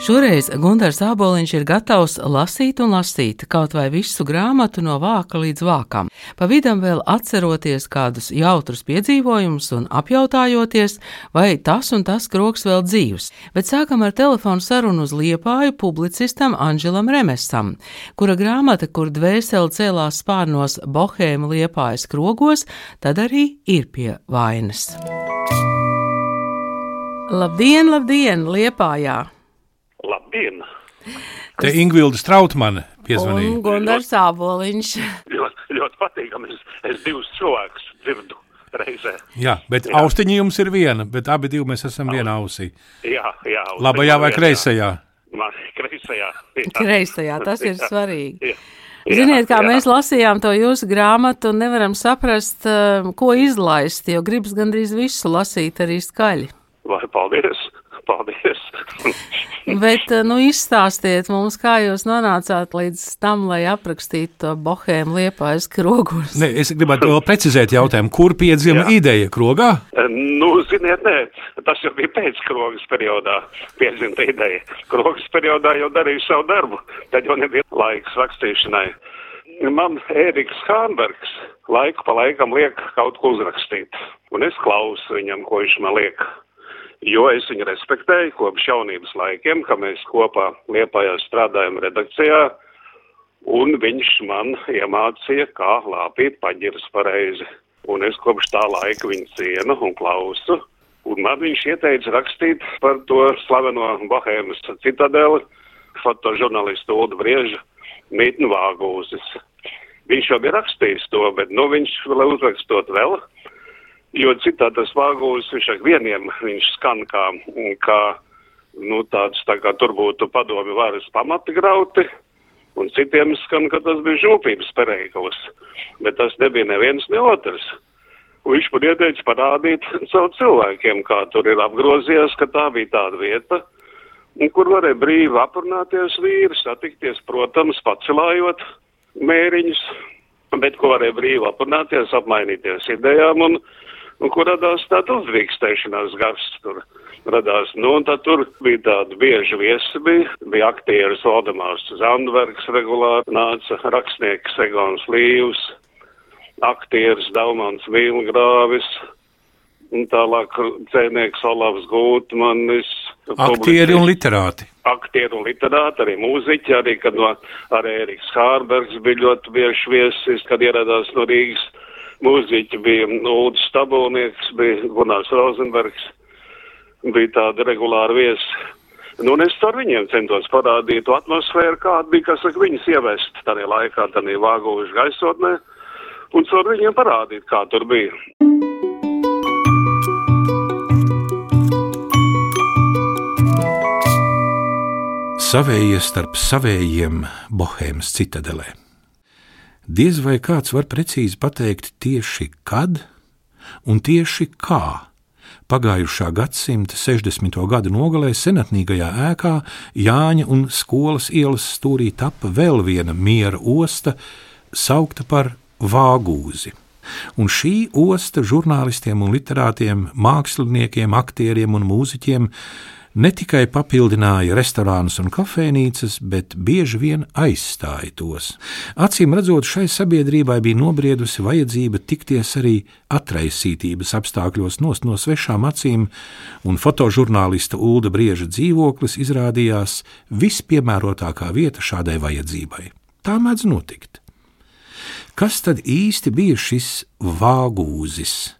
Šoreiz Gunārs Aboliņš ir gatavs lasīt un lasīt kaut vai visu grāmatu no vāka līdz vākam, pa vidam vēl atceroties kādus jautrus piedzīvojumus un apjautājoties, vai tas un tas kroks vēl dzīvs. Bet sākam ar telefonu sarunu uz liepāju publicistam Anželam Remesam, kura grāmata, kur dvēseli cēlās spārnos bohēma liepājas krogos, tad arī ir pie vainas. Labdien, labdien, liepājā! Te Ingvilda Strautmane piezvanīja. Un Gunārs Āboliņš. Ļoti, ļoti patīkami. Es, es divus cilvēkus dzirdu reizē. Jā, bet jā. austiņa jums ir viena, bet abi divi mēs esam vienā ausī. Jā, jā. Labajā vai kreisajā? Man kreisajā. Jā. Kreisajā, tas ir svarīgi. Jā. Ziniet, kā jā. mēs lasījām to jūsu grāmatu, un nevaram saprast, eh, ko izlaist, jo gribas gandrīz visu lasīt arī skaļi. Vai paldies! Paldies! Bet, eh, nu, izstāstiet mums, kā jūs nonācāt līdz tam, lai aprakstītu to bohēmu liepājas krogus. Nē, es gribētu vēl precizēt jautājumu, kur piedzima ideja krogā? Eh, nu, ziniet, nē, tas jau bija pēc krogas periodā piedzimta ideja. Krogas periodā jau darīju savu darbu, tad jau nebija laiks rakstīšanai. Man Ēriks Hānbergs laiku pa laikam liek kaut ko uzrakstīt, un es klausu viņam, ko viņš man liek jo es viņu respektēju kopš jaunības laikiem, ka mēs kopā Liepājā strādājam redakcijā, un viņš man iemācīja, kā lāpīt paģiras pareizi. Un es kopš tā laika viņu cienu un klausu, un man viņš ieteica rakstīt par to slaveno Bohēmas citadeli, fotožurnālistu Ulda Brieža mītnu vāgūzes. Viņš jau bija rakstījis to, bet nu viņš vēl uzrakstot vēl, Jo citādi tas vāgūs viņš ar vieniem viņš skan kā, kā nu, tāds tā kā tur būtu padomi varas pamati grauti, un citiem skan, ka tas bija žūpības pereiklis, bet tas nebija neviens ne otrs. Viņš man ieteica parādīt savu cilvēkiem, kā tur ir apgrozies, ka tā bija tāda vieta, kur varēja brīvi aprunāties vīri, satikties, protams, pacelājot mēriņus, bet ko varēja brīvi aprunāties, apmainīties idejām un un kur radās tāda uzrīkstēšanās gars tur radās. Nu, un tad tur bija tādi bieži viesi, bija, bija aktieris Valdemārs Zandbergs regulāri, nāca rakstnieks Egons Līvs, aktieris Daumans Vīlgrāvis, un tālāk dzēnieks Olavs Gūtmanis. Aktieri un literāti. Aktieri un literāti, arī mūziķi, arī, kad no, arī Eriks Hārbergs bija ļoti bieži viesis, kad ieradās no Rīgas mūziķi bija Ulris Stabulnieks, bija Gunārs Rozenbergs, bija tādi regulāri viesi. Nu, un es ar viņiem centos parādīt to atmosfēru, kāda bija, kas saka, viņas ievest tādā laikā, tādā vāgojuši gaisotnē, un caur viņiem parādīt, kā tur bija. Savējie starp savējiem Bohēmas citadelē. Diez vai kāds var precīzi pateikt tieši kad un tieši kā. Pagājušā gadsimta 60. gada nogalē senatnīgajā ēkā Jāņa un skolas ielas stūrī tapa vēl viena miera osta, saukta par Vāgūzi. Un šī osta žurnālistiem un literātiem, māksliniekiem, aktieriem un mūziķiem ne tikai papildināja restorānus un kafejnīcas, bet bieži vien aizstāja tos. Acīm redzot, šai sabiedrībai bija nobriedusi vajadzība tikties arī atraisītības apstākļos nost no svešām acīm, un fotožurnālista Ulda Brieža dzīvoklis izrādījās vispiemērotākā vieta šādai vajadzībai. Tā mēdz notikt. Kas tad īsti bija šis vāgūzis,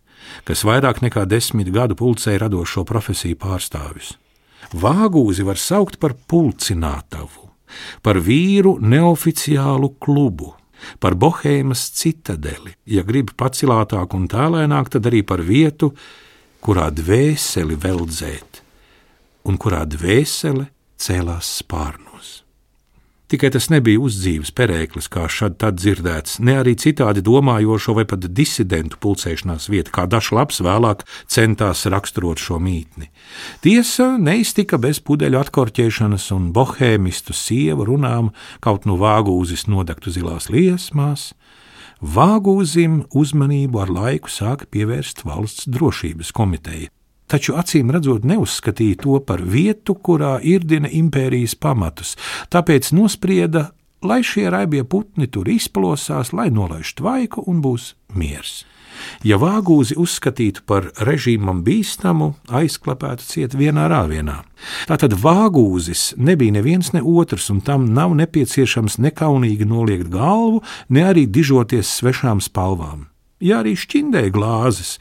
kas vairāk nekā desmit gadu pulcēja radošo profesiju pārstāvis? Vāgūzi var saukt par pulcinātavu, par vīru neoficiālu klubu, par bohēmas citadeli, ja grib pacilātāk un tālēnāk, tad arī par vietu, kurā dvēseli veldzēt, un kurā dvēsele cēlās spārnos. Tikai tas nebija uzdzīves perēklis, kā šad tad dzirdēts, ne arī citādi domājošo vai pat disidentu pulcēšanās vieta, kā dažs labs vēlāk centās raksturot šo mītni. Tiesa neiztika bez pudeļu atkorķēšanas un bohēmistu sievu runām, kaut nu vāgūzis nodegtu zilās liesmās, Vāgūzim uzmanību ar laiku sāka pievērst valsts drošības komiteja, taču acīm redzot neuzskatīja to par vietu, kurā irdina impērijas pamatus, tāpēc nosprieda, lai šie raibie putni tur izplosās, lai nolaiž tvaiku un būs miers. Ja vāgūzi uzskatītu par režīmam bīstamu, aizklapētu ciet vienā rāvienā. Tātad vāgūzis nebija neviens ne otrs, un tam nav nepieciešams nekaunīgi noliegt galvu, ne arī dižoties svešām spalvām. Ja arī šķindēja glāzes,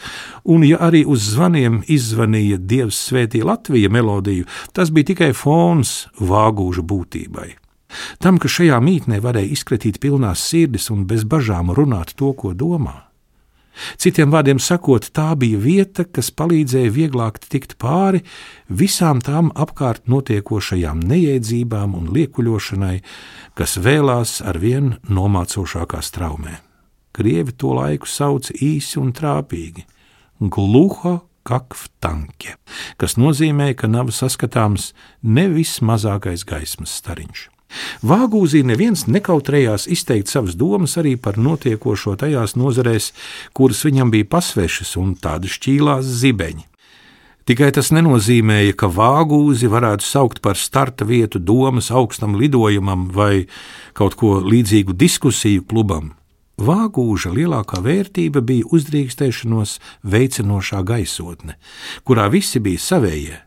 un ja arī uz zvaniem izzvanīja Dievs svētī Latvija melodiju, tas bija tikai fons vāgūža būtībai. Tam, ka šajā mītnē varēja izkritīt pilnās sirdis un bez bažām runāt to, ko domā. Citiem vārdiem sakot, tā bija vieta, kas palīdzēja vieglāk tikt pāri visām tām apkārt notiekošajām neiedzībām un liekuļošanai, kas vēlās ar vien nomācošākā straumē. Krievi to laiku sauc īsi un trāpīgi - gluha kakftanke, kas nozīmē, ka nav saskatāms nevis mazākais gaismas stariņš. Vāgūzī neviens nekautrējās izteikt savas domas arī par notiekošo tajās nozarēs, kuras viņam bija pasvešas un tādas šķīlās zibeņi. Tikai tas nenozīmēja, ka vāgūzi varētu saukt par starta vietu domas augstam lidojumam vai kaut ko līdzīgu diskusiju klubam. Vāgūža lielākā vērtība bija uzdrīkstēšanos veicinošā gaisotne, kurā visi bija savējie,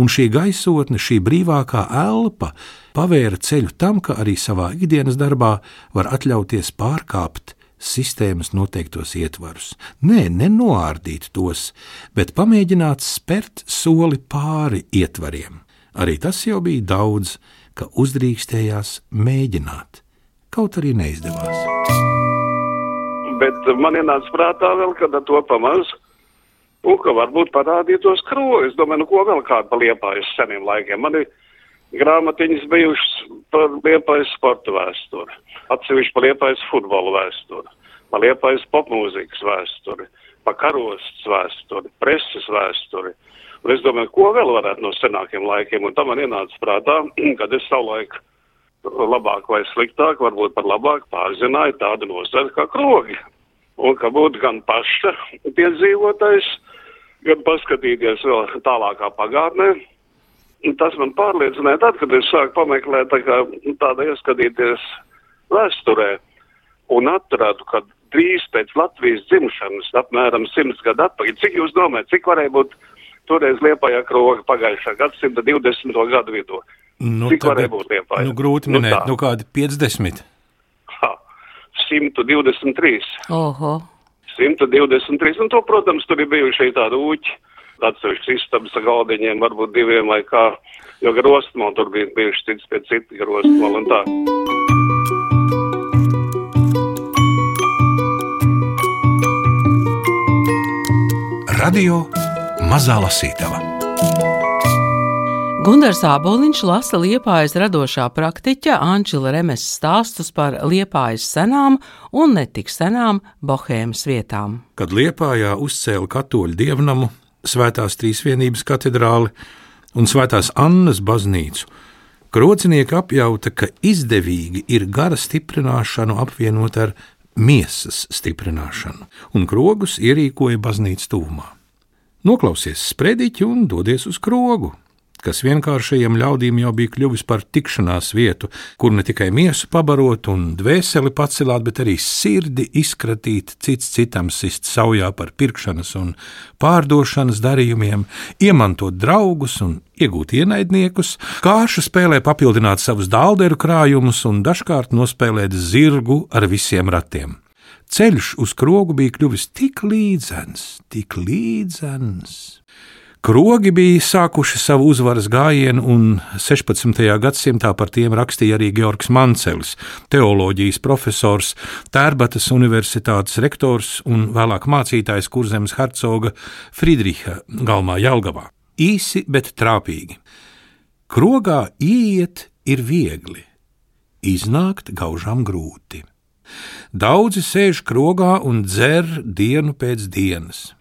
un šī gaisotne, šī brīvākā elpa pavēra ceļu tam, ka arī savā ikdienas darbā var atļauties pārkāpt sistēmas noteiktos ietvarus. Nē, nenoārdīt tos, bet pamēģināt spērt soli pāri ietvariem. Arī tas jau bija daudz, ka uzdrīkstējās mēģināt, kaut arī neizdevās. Bet man ienāca prātā vēl, kad to pamazs Un ka varbūt parādītos krogi. Es domāju, nu ko vēl kādu pa liepājas seniem laikiem. Man ir grāmatiņas bijušas par liepājas sporta vēsturi, atsevišķi par liepājas futbola vēsturi, par liepājas popmūzikas vēsturi, par karostas vēsturi, preses vēsturi. Un es domāju, ko vēl varētu no senākiem laikiem. Un tam man ienāca prātā, kad es savulaik labāk vai sliktāk, varbūt par labāk pārzināju tādu nozari kā krogi. Un ka būtu gan paša piedzīvotais, gan paskatīties vēl tālākā pagātnē. Tas man pārliecināja tad, kad es sāku pameklēt tā kā, tāda ieskatīties vēsturē un atturētu, ka drīz pēc Latvijas dzimšanas, apmēram simts gadu atpakaļ, cik jūs domājat, cik varēja būt toreiz Liepājā kroga pagājušā gadsimta 20. gadu vidū? Nu, cik tagad, varēja būt Liepājā? Nu, grūti minēt, nu, tā. nu kādi 50? Ha, 123. Oho. 123. Un to, protams, tur ir bijuši tādi uķi, atsevišķi istabas galdiņiem, varbūt diviem vai kā, jo grostmo tur bija bijuši cits pēc cita grostmo un tā. Radio Mazā Lasītava Gunārs Aboliņš lasa liepājas radošā praktiķa Anģela Remes stāstus par liepājas senām un netik senām bohēmas vietām. Kad liepājā uzcēla katoļu dievnamu, Svētās Trīsvienības katedrāli un Svētās Annas baznīcu, krocinieki apjauta, ka izdevīgi ir gara stiprināšanu apvienot ar miesas stiprināšanu, un krogus ierīkoja baznīcas tuvumā. Noklausies sprediķi un dodies uz krogu kas vienkāršajiem ļaudīm jau bija kļuvis par tikšanās vietu, kur ne tikai miesu pabarot un dvēseli pacelāt, bet arī sirdi izkratīt, cits citam sist saujā par pirkšanas un pārdošanas darījumiem, iemantot draugus un iegūt ienaidniekus, kāršu spēlē papildināt savus dālderu krājumus un dažkārt nospēlēt zirgu ar visiem ratiem. Ceļš uz krogu bija kļuvis tik līdzens, tik līdzens Krogi bija sākuši savu uzvaras gājienu, un 16. gadsimtā par tiem rakstīja arī Georgs Mancelis, teoloģijas profesors, Tērbatas universitātes rektors un vēlāk mācītājs Kurzemes hercoga Friedriha galmā Jelgavā. Īsi, bet trāpīgi. Krogā iet ir viegli, iznākt gaužām grūti. Daudzi sēž krogā un dzer dienu pēc dienas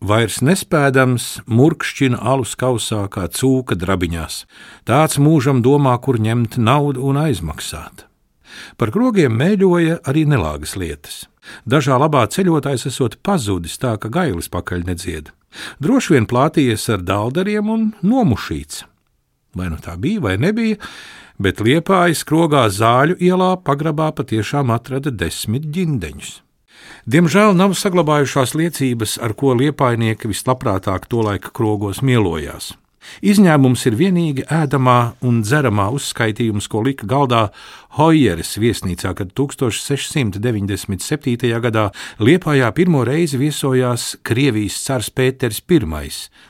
vairs nespēdams, murkšķina alus kausā kā cūka drabiņās. Tāds mūžam domā, kur ņemt naudu un aizmaksāt. Par krogiem mēģoja arī nelāgas lietas. Dažā labā ceļotājs esot pazudis tā, ka gailis pakaļ nedzied. Droši vien plātījies ar dāldariem un nomušīts. Vai nu tā bija, vai nebija, bet liepājas krogā zāļu ielā pagrabā patiešām atrada desmit ģindeņus. Diemžēl nav saglabājušās liecības, ar ko liepainieki vislabprātāk to laika krogos mielojās. Izņēmums ir vienīgi ēdamā un dzeramā uzskaitījums, ko lika galdā Hojeres viesnīcā, kad 1697. gadā Liepājā pirmo reizi viesojās Krievijas cars Pēters I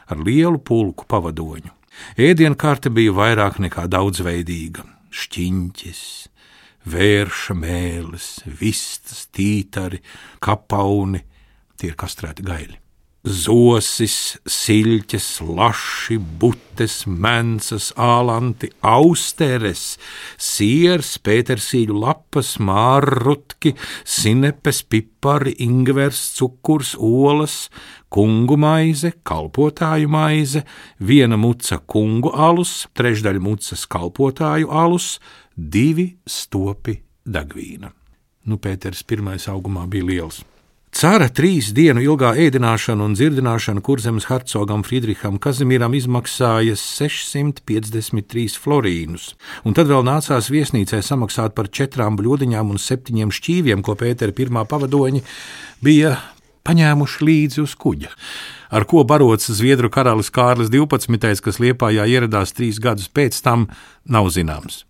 ar lielu pulku pavadoņu. Ēdienkarte bija vairāk nekā daudzveidīga - šķiņķis, vērša mēlis, vistas, tītari, kapauni, tie ir kastrēti gaļi zosis, siļķes, laši, butes, mensas, ālanti, austeres, siers, pētersīļu lapas, mārrutki, sinepes, pipari, ingvers, cukurs, olas, kungu maize, kalpotāju maize, viena muca kungu alus, trešdaļa mucas kalpotāju alus, divi stopi degvīna. Nu, Pēters pirmais augumā bija liels. Cara trīs dienu ilgā ēdināšana un dzirdināšana kurzemes hercogam Friedriham Kazimieram izmaksāja 653 florīnus, un tad vēl nācās viesnīcai samaksāt par četrām bludiņām un septiņiem šķīviem, ko Pētera pirmā pavadoņi bija paņēmuši līdzi uz kuģa. Ar ko barots Zviedru karalis Kārlis 12., kas Liepājā ieradās trīs gadus pēc tam, nav zināms.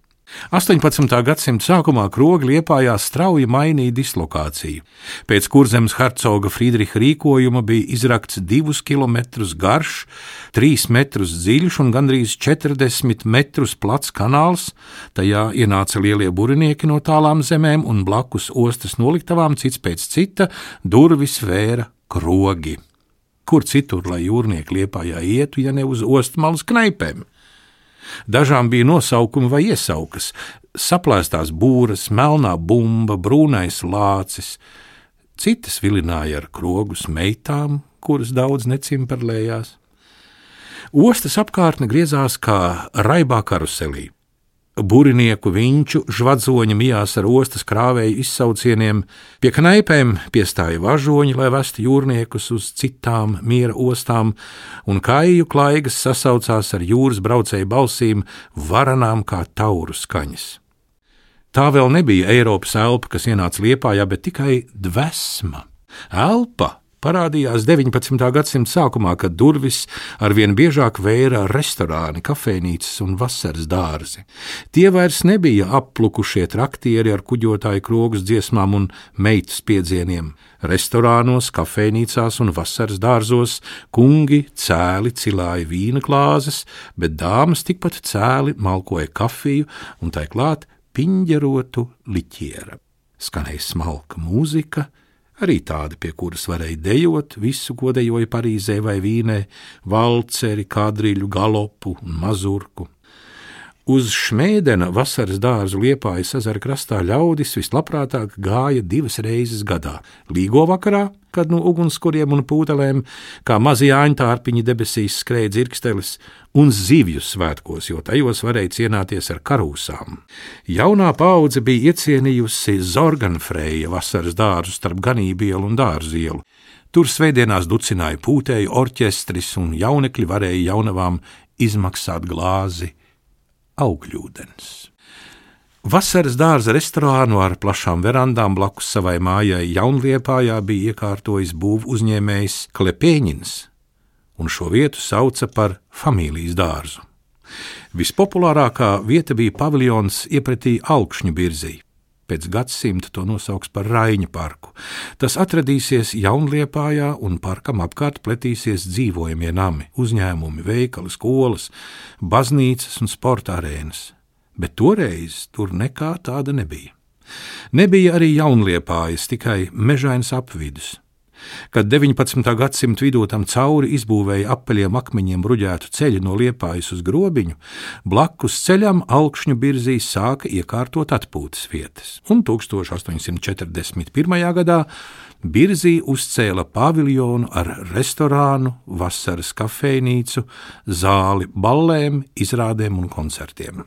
18. gadsimta sākumā krogi liepājā strauji mainīja dislokāciju. Pēc kurzemes hercoga Friedricha rīkojuma bija izrakts divus kilometrus garš, trīs metrus dziļš un gandrīz 40 metrus plats kanāls. Tajā ienāca lielie burinieki no tālām zemēm un blakus ostas noliktavām cits pēc cita durvis vēra krogi. Kur citur, lai jūrnieki liepājā ietu, ja ne uz ostmalas knaipēm? Dažām bija nosaukumi vai iesaukas - saplēstās būras, melnā bumba, brūnais lācis. Citas vilināja ar krogus meitām, kuras daudz necimperlējās. Ostas apkārtne griezās kā raibā karuselī. Būrinieku viņu žvadzoņi mijās ar ostas krāvēju izsaucieniem, pie knaipēm piestāja važoņi, lai vestu jūrniekus uz citām miera ostām, un kāju klaigas sasaucās ar jūras braucēju balsīm, varanām kā tauru skaņas. Tā vēl nebija Eiropas elpa, kas ienāca liepājā, bet tikai dvēsma. Elpa parādījās 19. gadsimta sākumā, kad durvis arvien biežāk vēra restorāni, kafejnīcas un vasaras dārzi. Tie vairs nebija aplukušie traktieri ar kuģotāju krogus dziesmām un meitu spiedzieniem. Restorānos, kafejnīcās un vasaras dārzos kungi cēli cilāja vīna glāzes, bet dāmas tikpat cēli malkoja kafiju un tai klāt piņģerotu liķiera. Skanēja smalka mūzika, arī tādi, pie kuras varēja dejot visu, ko dejoja Parīzē vai Vīnē, valceri, kadriļu, galopu un mazurku. Uz Šmēdena vasaras dārzu liepājas ezera krastā ļaudis vislabprātāk gāja divas reizes gadā - līgo vakarā, kad no ugunskuriem un pūtelēm, kā mazie āņtārpiņi debesīs skrēja dzirkstelis, un zivju svētkos, jo tajos varēja cienāties ar karūsām. Jaunā paudze bija iecienījusi Zorganfreja vasaras dārzu starp ganību ielu un dārzu ielu. Tur svētdienās ducināja pūtēju orķestris, un jaunekļi varēja jaunavām izmaksāt glāzi augļūdens. Vasaras dārza restorānu ar plašām verandām blakus savai mājai Jaunliepājā bija iekārtojis būvu uzņēmējs Klepēņins, un šo vietu sauca par familijas dārzu. Vispopulārākā vieta bija paviljons iepratī augšņu birzī pēc gadsimta to nosauks par Raņa parku. Tas atradīsies Jaunliepājā, un parkam apkārt pletīsies dzīvojamie nami, uzņēmumi, veikali, skolas, baznīcas un sporta arēnas. Bet toreiz tur nekā tāda nebija. Nebija arī jaunliepājas, tikai mežains apvidus. Kad 19. gadsimta vidū tam cauri izbūvēja apaļiem akmeņiem bruģētu ceļu no liepājas uz grobiņu, blakus ceļam augšņu birzī sāka iekārtot atpūtas vietas, un 1841. gadā Birzī uzcēla paviljonu ar restorānu, vasaras kafejnīcu, zāli ballēm, izrādēm un koncertiem.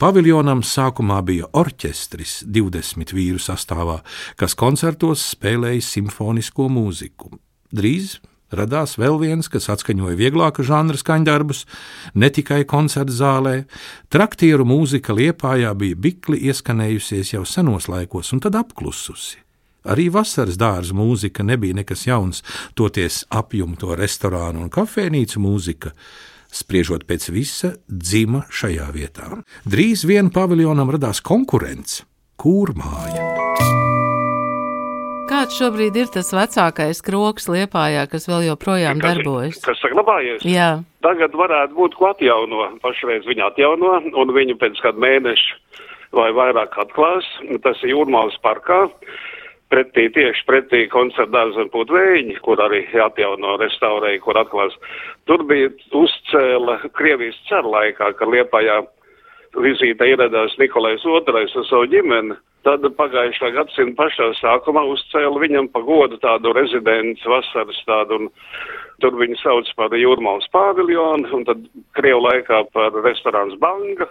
Paviljonam sākumā bija orķestris 20 vīru sastāvā, kas koncertos spēlēja simfonisko mūziku. Drīz radās vēl viens, kas atskaņoja vieglāka žanra skaņdarbus, ne tikai koncerta zālē. Traktieru mūzika Liepājā bija bikli ieskanējusies jau senos laikos un tad apklususi. Arī vasaras dārza mūzika nebija nekas jauns, toties apjumto restorānu un kafejnīcu mūzika spriežot pēc visa, dzima šajā vietā. Drīz vien paviljonam radās konkurence - kūrmāja. Kāds šobrīd ir tas vecākais kroks liepājā, kas vēl joprojām Kas- darbojas? Kas saglabājies? Jā, Tagad varētu būt, ko atjauno. Pašreiz viņa atjauno, un viņu pēc kāda mēneša vai vairāk atklās. Tas ir Jūrmālas parkā. Pretī tieši pretī koncerta dārzam Putvējiņi, kur arī atjauno restaurēja, kur atklās. Tur bija uzcēla Krievijas ceru laikā, kad Liepājā vizīte ieradās Nikolais II ar savu ģimeni. Tad pagājušā gadsimta pašā sākumā uzcēla viņam pa godu tādu rezidenci vasaras tādu, un tur viņu sauc par Jūrmālas paviljonu, un tad Krievu laikā par restorāns Banga.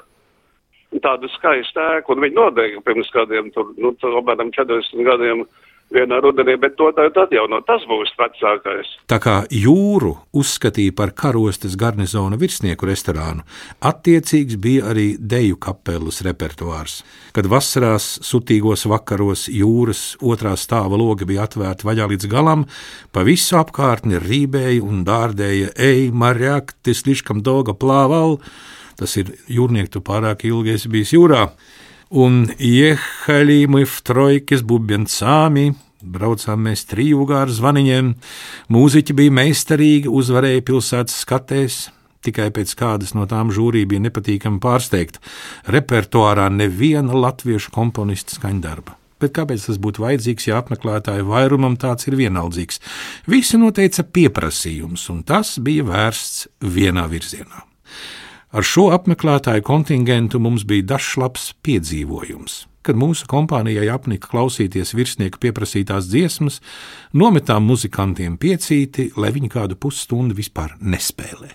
Tāda skaista ēka, un viņi nodega pirms kādiem, tur, nu, tur apmēram 40 gadiem vienā rudenī, bet to tagad atjaunot. Tas būs vecākais. Tā kā jūru uzskatīja par karostes garnizona virsnieku restorānu, attiecīgs bija arī deju kapelas repertuārs. Kad vasarās sutīgos vakaros jūras otrā stāva logi bija atvērti vaļā līdz galam, pa visu apkārtni rībēja un dārdēja ej, marjak, tis liškam doga plāval, Tas ir jūrnieks, tu pārāk ilgi esi bijis jūrā. Un iehaļīmi v trojkas bubencāmi. Braucām mēs trijūgā ar zvaniņiem. Mūziķi bija meistarīgi, uzvarēja pilsētas skatēs. Tikai pēc kādas no tām žūrī bija nepatīkami pārsteigta. Repertuārā neviena latviešu komponista skaņdarba. Bet kāpēc tas būtu vajadzīgs, ja apmeklētāju vairumam tāds ir vienaldzīgs? Visi noteica pieprasījums, un tas bija vērsts vienā virzienā. Ar šo apmeklētāju kontingentu mums bija dažs labs piedzīvojums. Kad mūsu kompānijai apnika klausīties virsnieku pieprasītās dziesmas, nometām muzikantiem piecīti, lai viņi kādu pusstundu vispār nespēlē.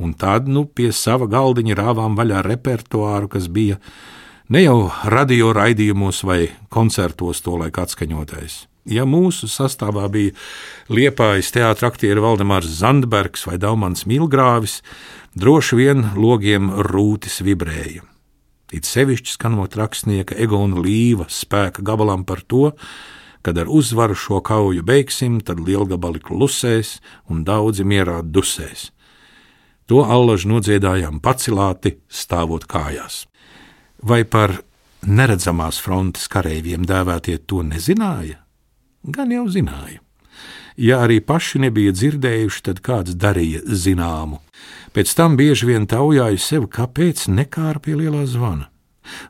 Un tad, nu, pie sava galdiņa rāvām vaļā repertuāru, kas bija ne jau radio raidījumos vai koncertos to laik atskaņotais. Ja mūsu sastāvā bija Liepājas teātris aktieris Valdemārs Zandbergs vai Daumans Milgrāvis, droši vien logiem rūtis vibrēja. It sevišķi skanot rakstnieka Egona Līva spēka gabalam par to, kad ar uzvaru šo kauju beigsim, tad lielgabali klusēs un daudzi mierā dusēs. To allaži nodziedājām pacilāti, stāvot kājās. Vai par neredzamās frontes kareiviem dēvētie to nezināja? Gan jau zināja. Ja arī paši nebija dzirdējuši, tad kāds darīja zināmu. Pēc tam bieži vien taujāju sev, kāpēc nekāra pie lielā zvana.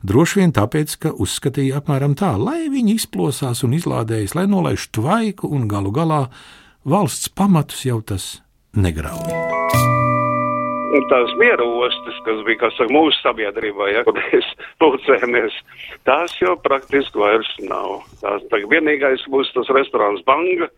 Droši vien tāpēc, ka uzskatīja apmēram tā, lai viņi izplosās un izlādējas, lai nolaiž tvaiku un galu galā valsts pamatus jau tas negrauj. Un tās miera ostas, kas bija kas saka, mūsu sabiedrībā, ja, kur mēs pulcējamies, tās jau praktiski vairs nav. Tās tagad vienīgais būs tas restorāns Banga,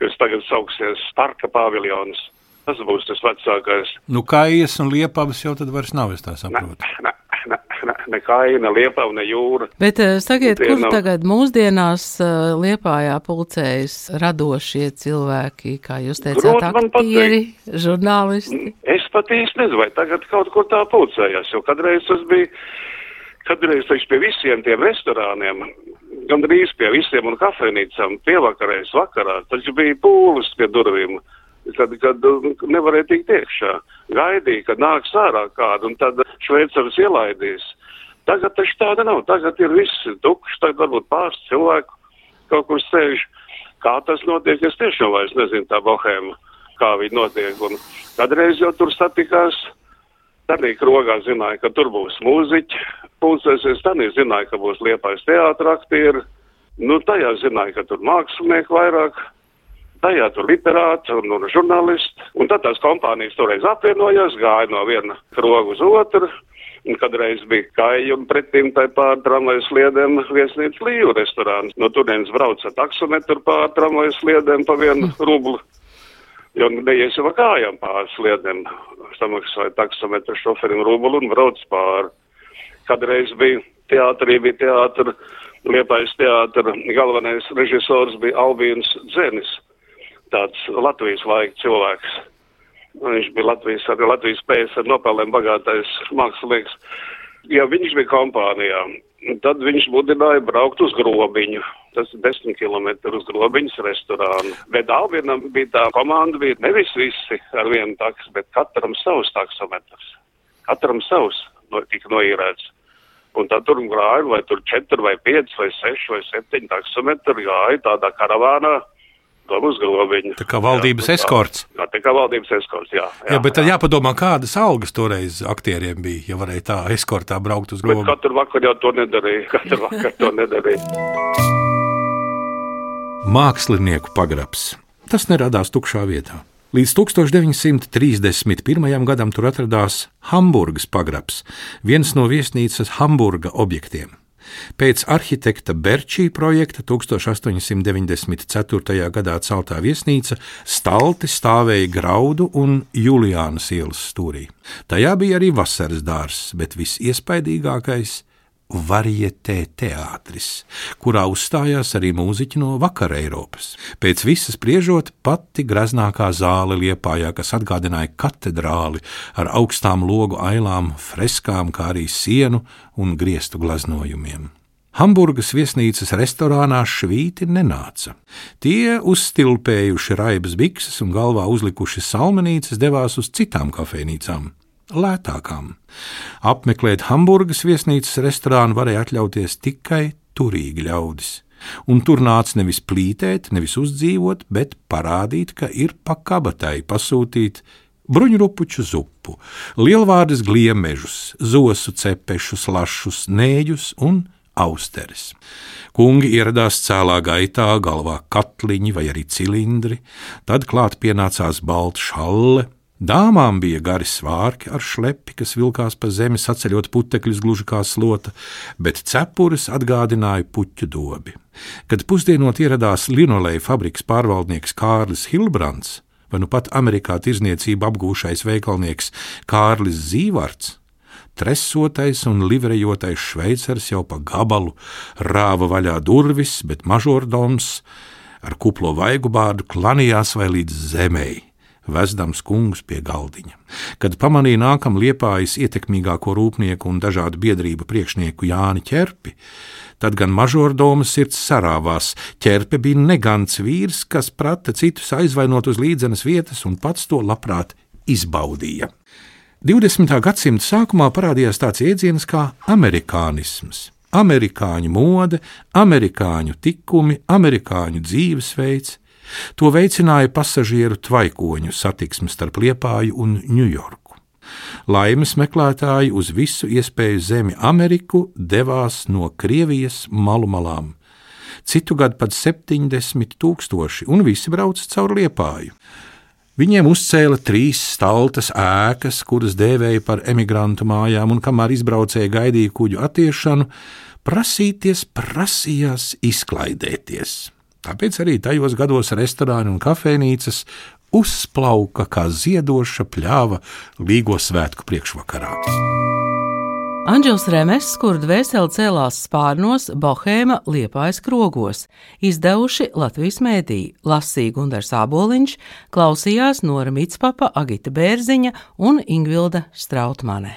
kas tagad sauksies Parka paviljons. Tas būs tas vecākais. Nu, kājas un liepavas jau tad vairs nav, es tā Ne, saprotu. ne, ne, ne, ne kaina, liepa un ne jūra. bet eh, sakiet, kur nav. tagad mūsdienās eh, liepājā pulcējas radošie cilvēki, kā jūs teicāt, aktieri, žurnālisti? Es pat īsti nezinu, vai tagad kaut kur tā pulcējās, jo kadreiz tas bija, kadreiz taču pie visiem tiem restorāniem, gandrīz pie visiem un kafejnīcām, pievakarēs vakarā, taču bija pūlis pie durvīm, kad, kad uh, nevarēja tikt iekšā. Gaidīja, kad nāks ārā kādu, un tad šveicars ielaidīs. Tagad taču tāda nav, tagad ir viss tukšs, tagad varbūt pāris cilvēku kaut kur sēž. Kā tas notiek, es tiešām vairs nezinu tā bohēma, kā viņi notiek. Un kādreiz jau tur satikās, tad krogā zināja, ka tur būs mūziķi, pulcēsies, tad zināja, ka būs liepais teātra aktieri. Nu, tajā zināja, ka tur mākslinieki vairāk, tajā tur literāti un, un žurnālisti. Un tad tās kompānijas toreiz apvienojās, gāja no viena kroga uz otru. Un kadreiz bija kāja un pretim tai pār tramvajas sliedēm viesnīca Līju restorāns. No turienes brauca taksometru pār tramvajas sliedēm pa vienu rublu. Jo neies jau kājām pāri sliedēm. Samaksāja taksometru šoferim rublu un brauc pāri. Kādreiz bija teātrī, bija teātra, liepais teātra, galvenais režisors bija Albīns Dzenis, tāds Latvijas laika cilvēks. Viņš bija Latvijas, arī Latvijas spējas ar nopelniem bagātais mākslinieks. Ja viņš bija kompānijā, tad viņš mudināja braukt uz grobiņu. Tas ir desmit km uz grobiņas restorānu. Bet Albīnam bija tā komanda, bija nevis visi ar vienu taks, bet katram savs taksometrs. Katram savs no, tika noīrēts. Un tad tur gāja, vai tur četri, vai pieci, vai seši, vai septiņi taksometri gāja tādā karavānā uz grobiņu. Tā kā valdības jā, eskorts. Jā, tā kā valdības eskorts, jā. Jā, jā bet tad jā. jāpadomā, kādas algas toreiz aktieriem bija, ja varēja tā eskortā braukt uz grobiņu. Katru vakaru jau to nedarīja, katru vakaru to nedarīja. Mākslinieku pagrabs. Tas neradās tukšā vietā. Līdz 1931. gadam tur atradās Hamburgas pagrabs, viens no viesnīcas Hamburga objektiem. Pēc arhitekta Berčī projekta 1894. gadā celtā viesnīca stalti stāvēja Graudu un Juliānas ielas stūrī. Tajā bija arī vasaras dārzs, bet visiespaidīgākais varietē teātris, kurā uzstājās arī mūziķi no vakara Eiropas. Pēc visas spriežot, pati graznākā zāle liepājā, kas atgādināja katedrāli ar augstām logu ailām, freskām, kā arī sienu un griestu glaznojumiem. Hamburgas viesnīcas restorānā švīti nenāca. Tie, uzstilpējuši raibas bikses un galvā uzlikuši salmenītes, devās uz citām kafejnīcām lētākām. Apmeklēt Hamburgas viesnīcas restorānu varēja atļauties tikai turīgi ļaudis. Un tur nāca nevis plītēt, nevis uzdzīvot, bet parādīt, ka ir pa kabatai pasūtīt bruņurupuču zupu, lielvārdas gliemežus, zosu cepešus, lašus, nēģus un austeres. Kungi ieradās cēlā gaitā, galvā katliņi vai arī cilindri, tad klāt pienācās balta šalle, Dāmām bija gari svārki ar šlepi, kas vilkās pa zemi, saceļot putekļus gluži kā slota, bet cepures atgādināja puķu dobi. Kad pusdienot ieradās linoleja fabrikas pārvaldnieks Kārlis Hilbrands, vai nu pat Amerikā tirzniecību apgūšais veikalnieks Kārlis Zīvards, tresotais un livrejotais šveicars jau pa gabalu rāva vaļā durvis, bet mažordoms ar kuplo vaigu bārdu klanījās vai līdz zemei vezdams kungs pie galdiņa. Kad pamanīja nākam liepājas ietekmīgāko rūpnieku un dažādu biedrību priekšnieku Jāni Čerpi, tad gan mažordomas sirds sarāvās. Ķerpe bija negants vīrs, kas prata citus aizvainot uz līdzenas vietas un pats to labprāt izbaudīja. 20. gadsimta sākumā parādījās tāds jēdziens kā amerikānisms. Amerikāņu mode, amerikāņu tikumi, amerikāņu dzīvesveids, To veicināja pasažieru tvaikoņu satiksme starp Liepāju un Ņujorku. Laimes meklētāji uz visu iespēju zemi Ameriku devās no Krievijas malu malām. Citu gadu pat 70 tūkstoši, un visi brauca caur Liepāju. Viņiem uzcēla trīs staltas ēkas, kuras dēvēja par emigrantu mājām, un kamēr izbraucēji gaidīja kuģu attiešanu, prasīties prasījās izklaidēties. Tāpēc arī tajos gados restorāni un kafejnīcas uzplauka kā ziedoša pļāva Līgo svētku priekšvakarā. Anģels Remes, kur dvēseli cēlās spārnos, Bohēma liepājas krogos, izdevuši Latvijas mēdī, lasīja Gundars Āboliņš, klausījās Nora Mitspapa, Agita Bērziņa un Ingvilda Strautmane.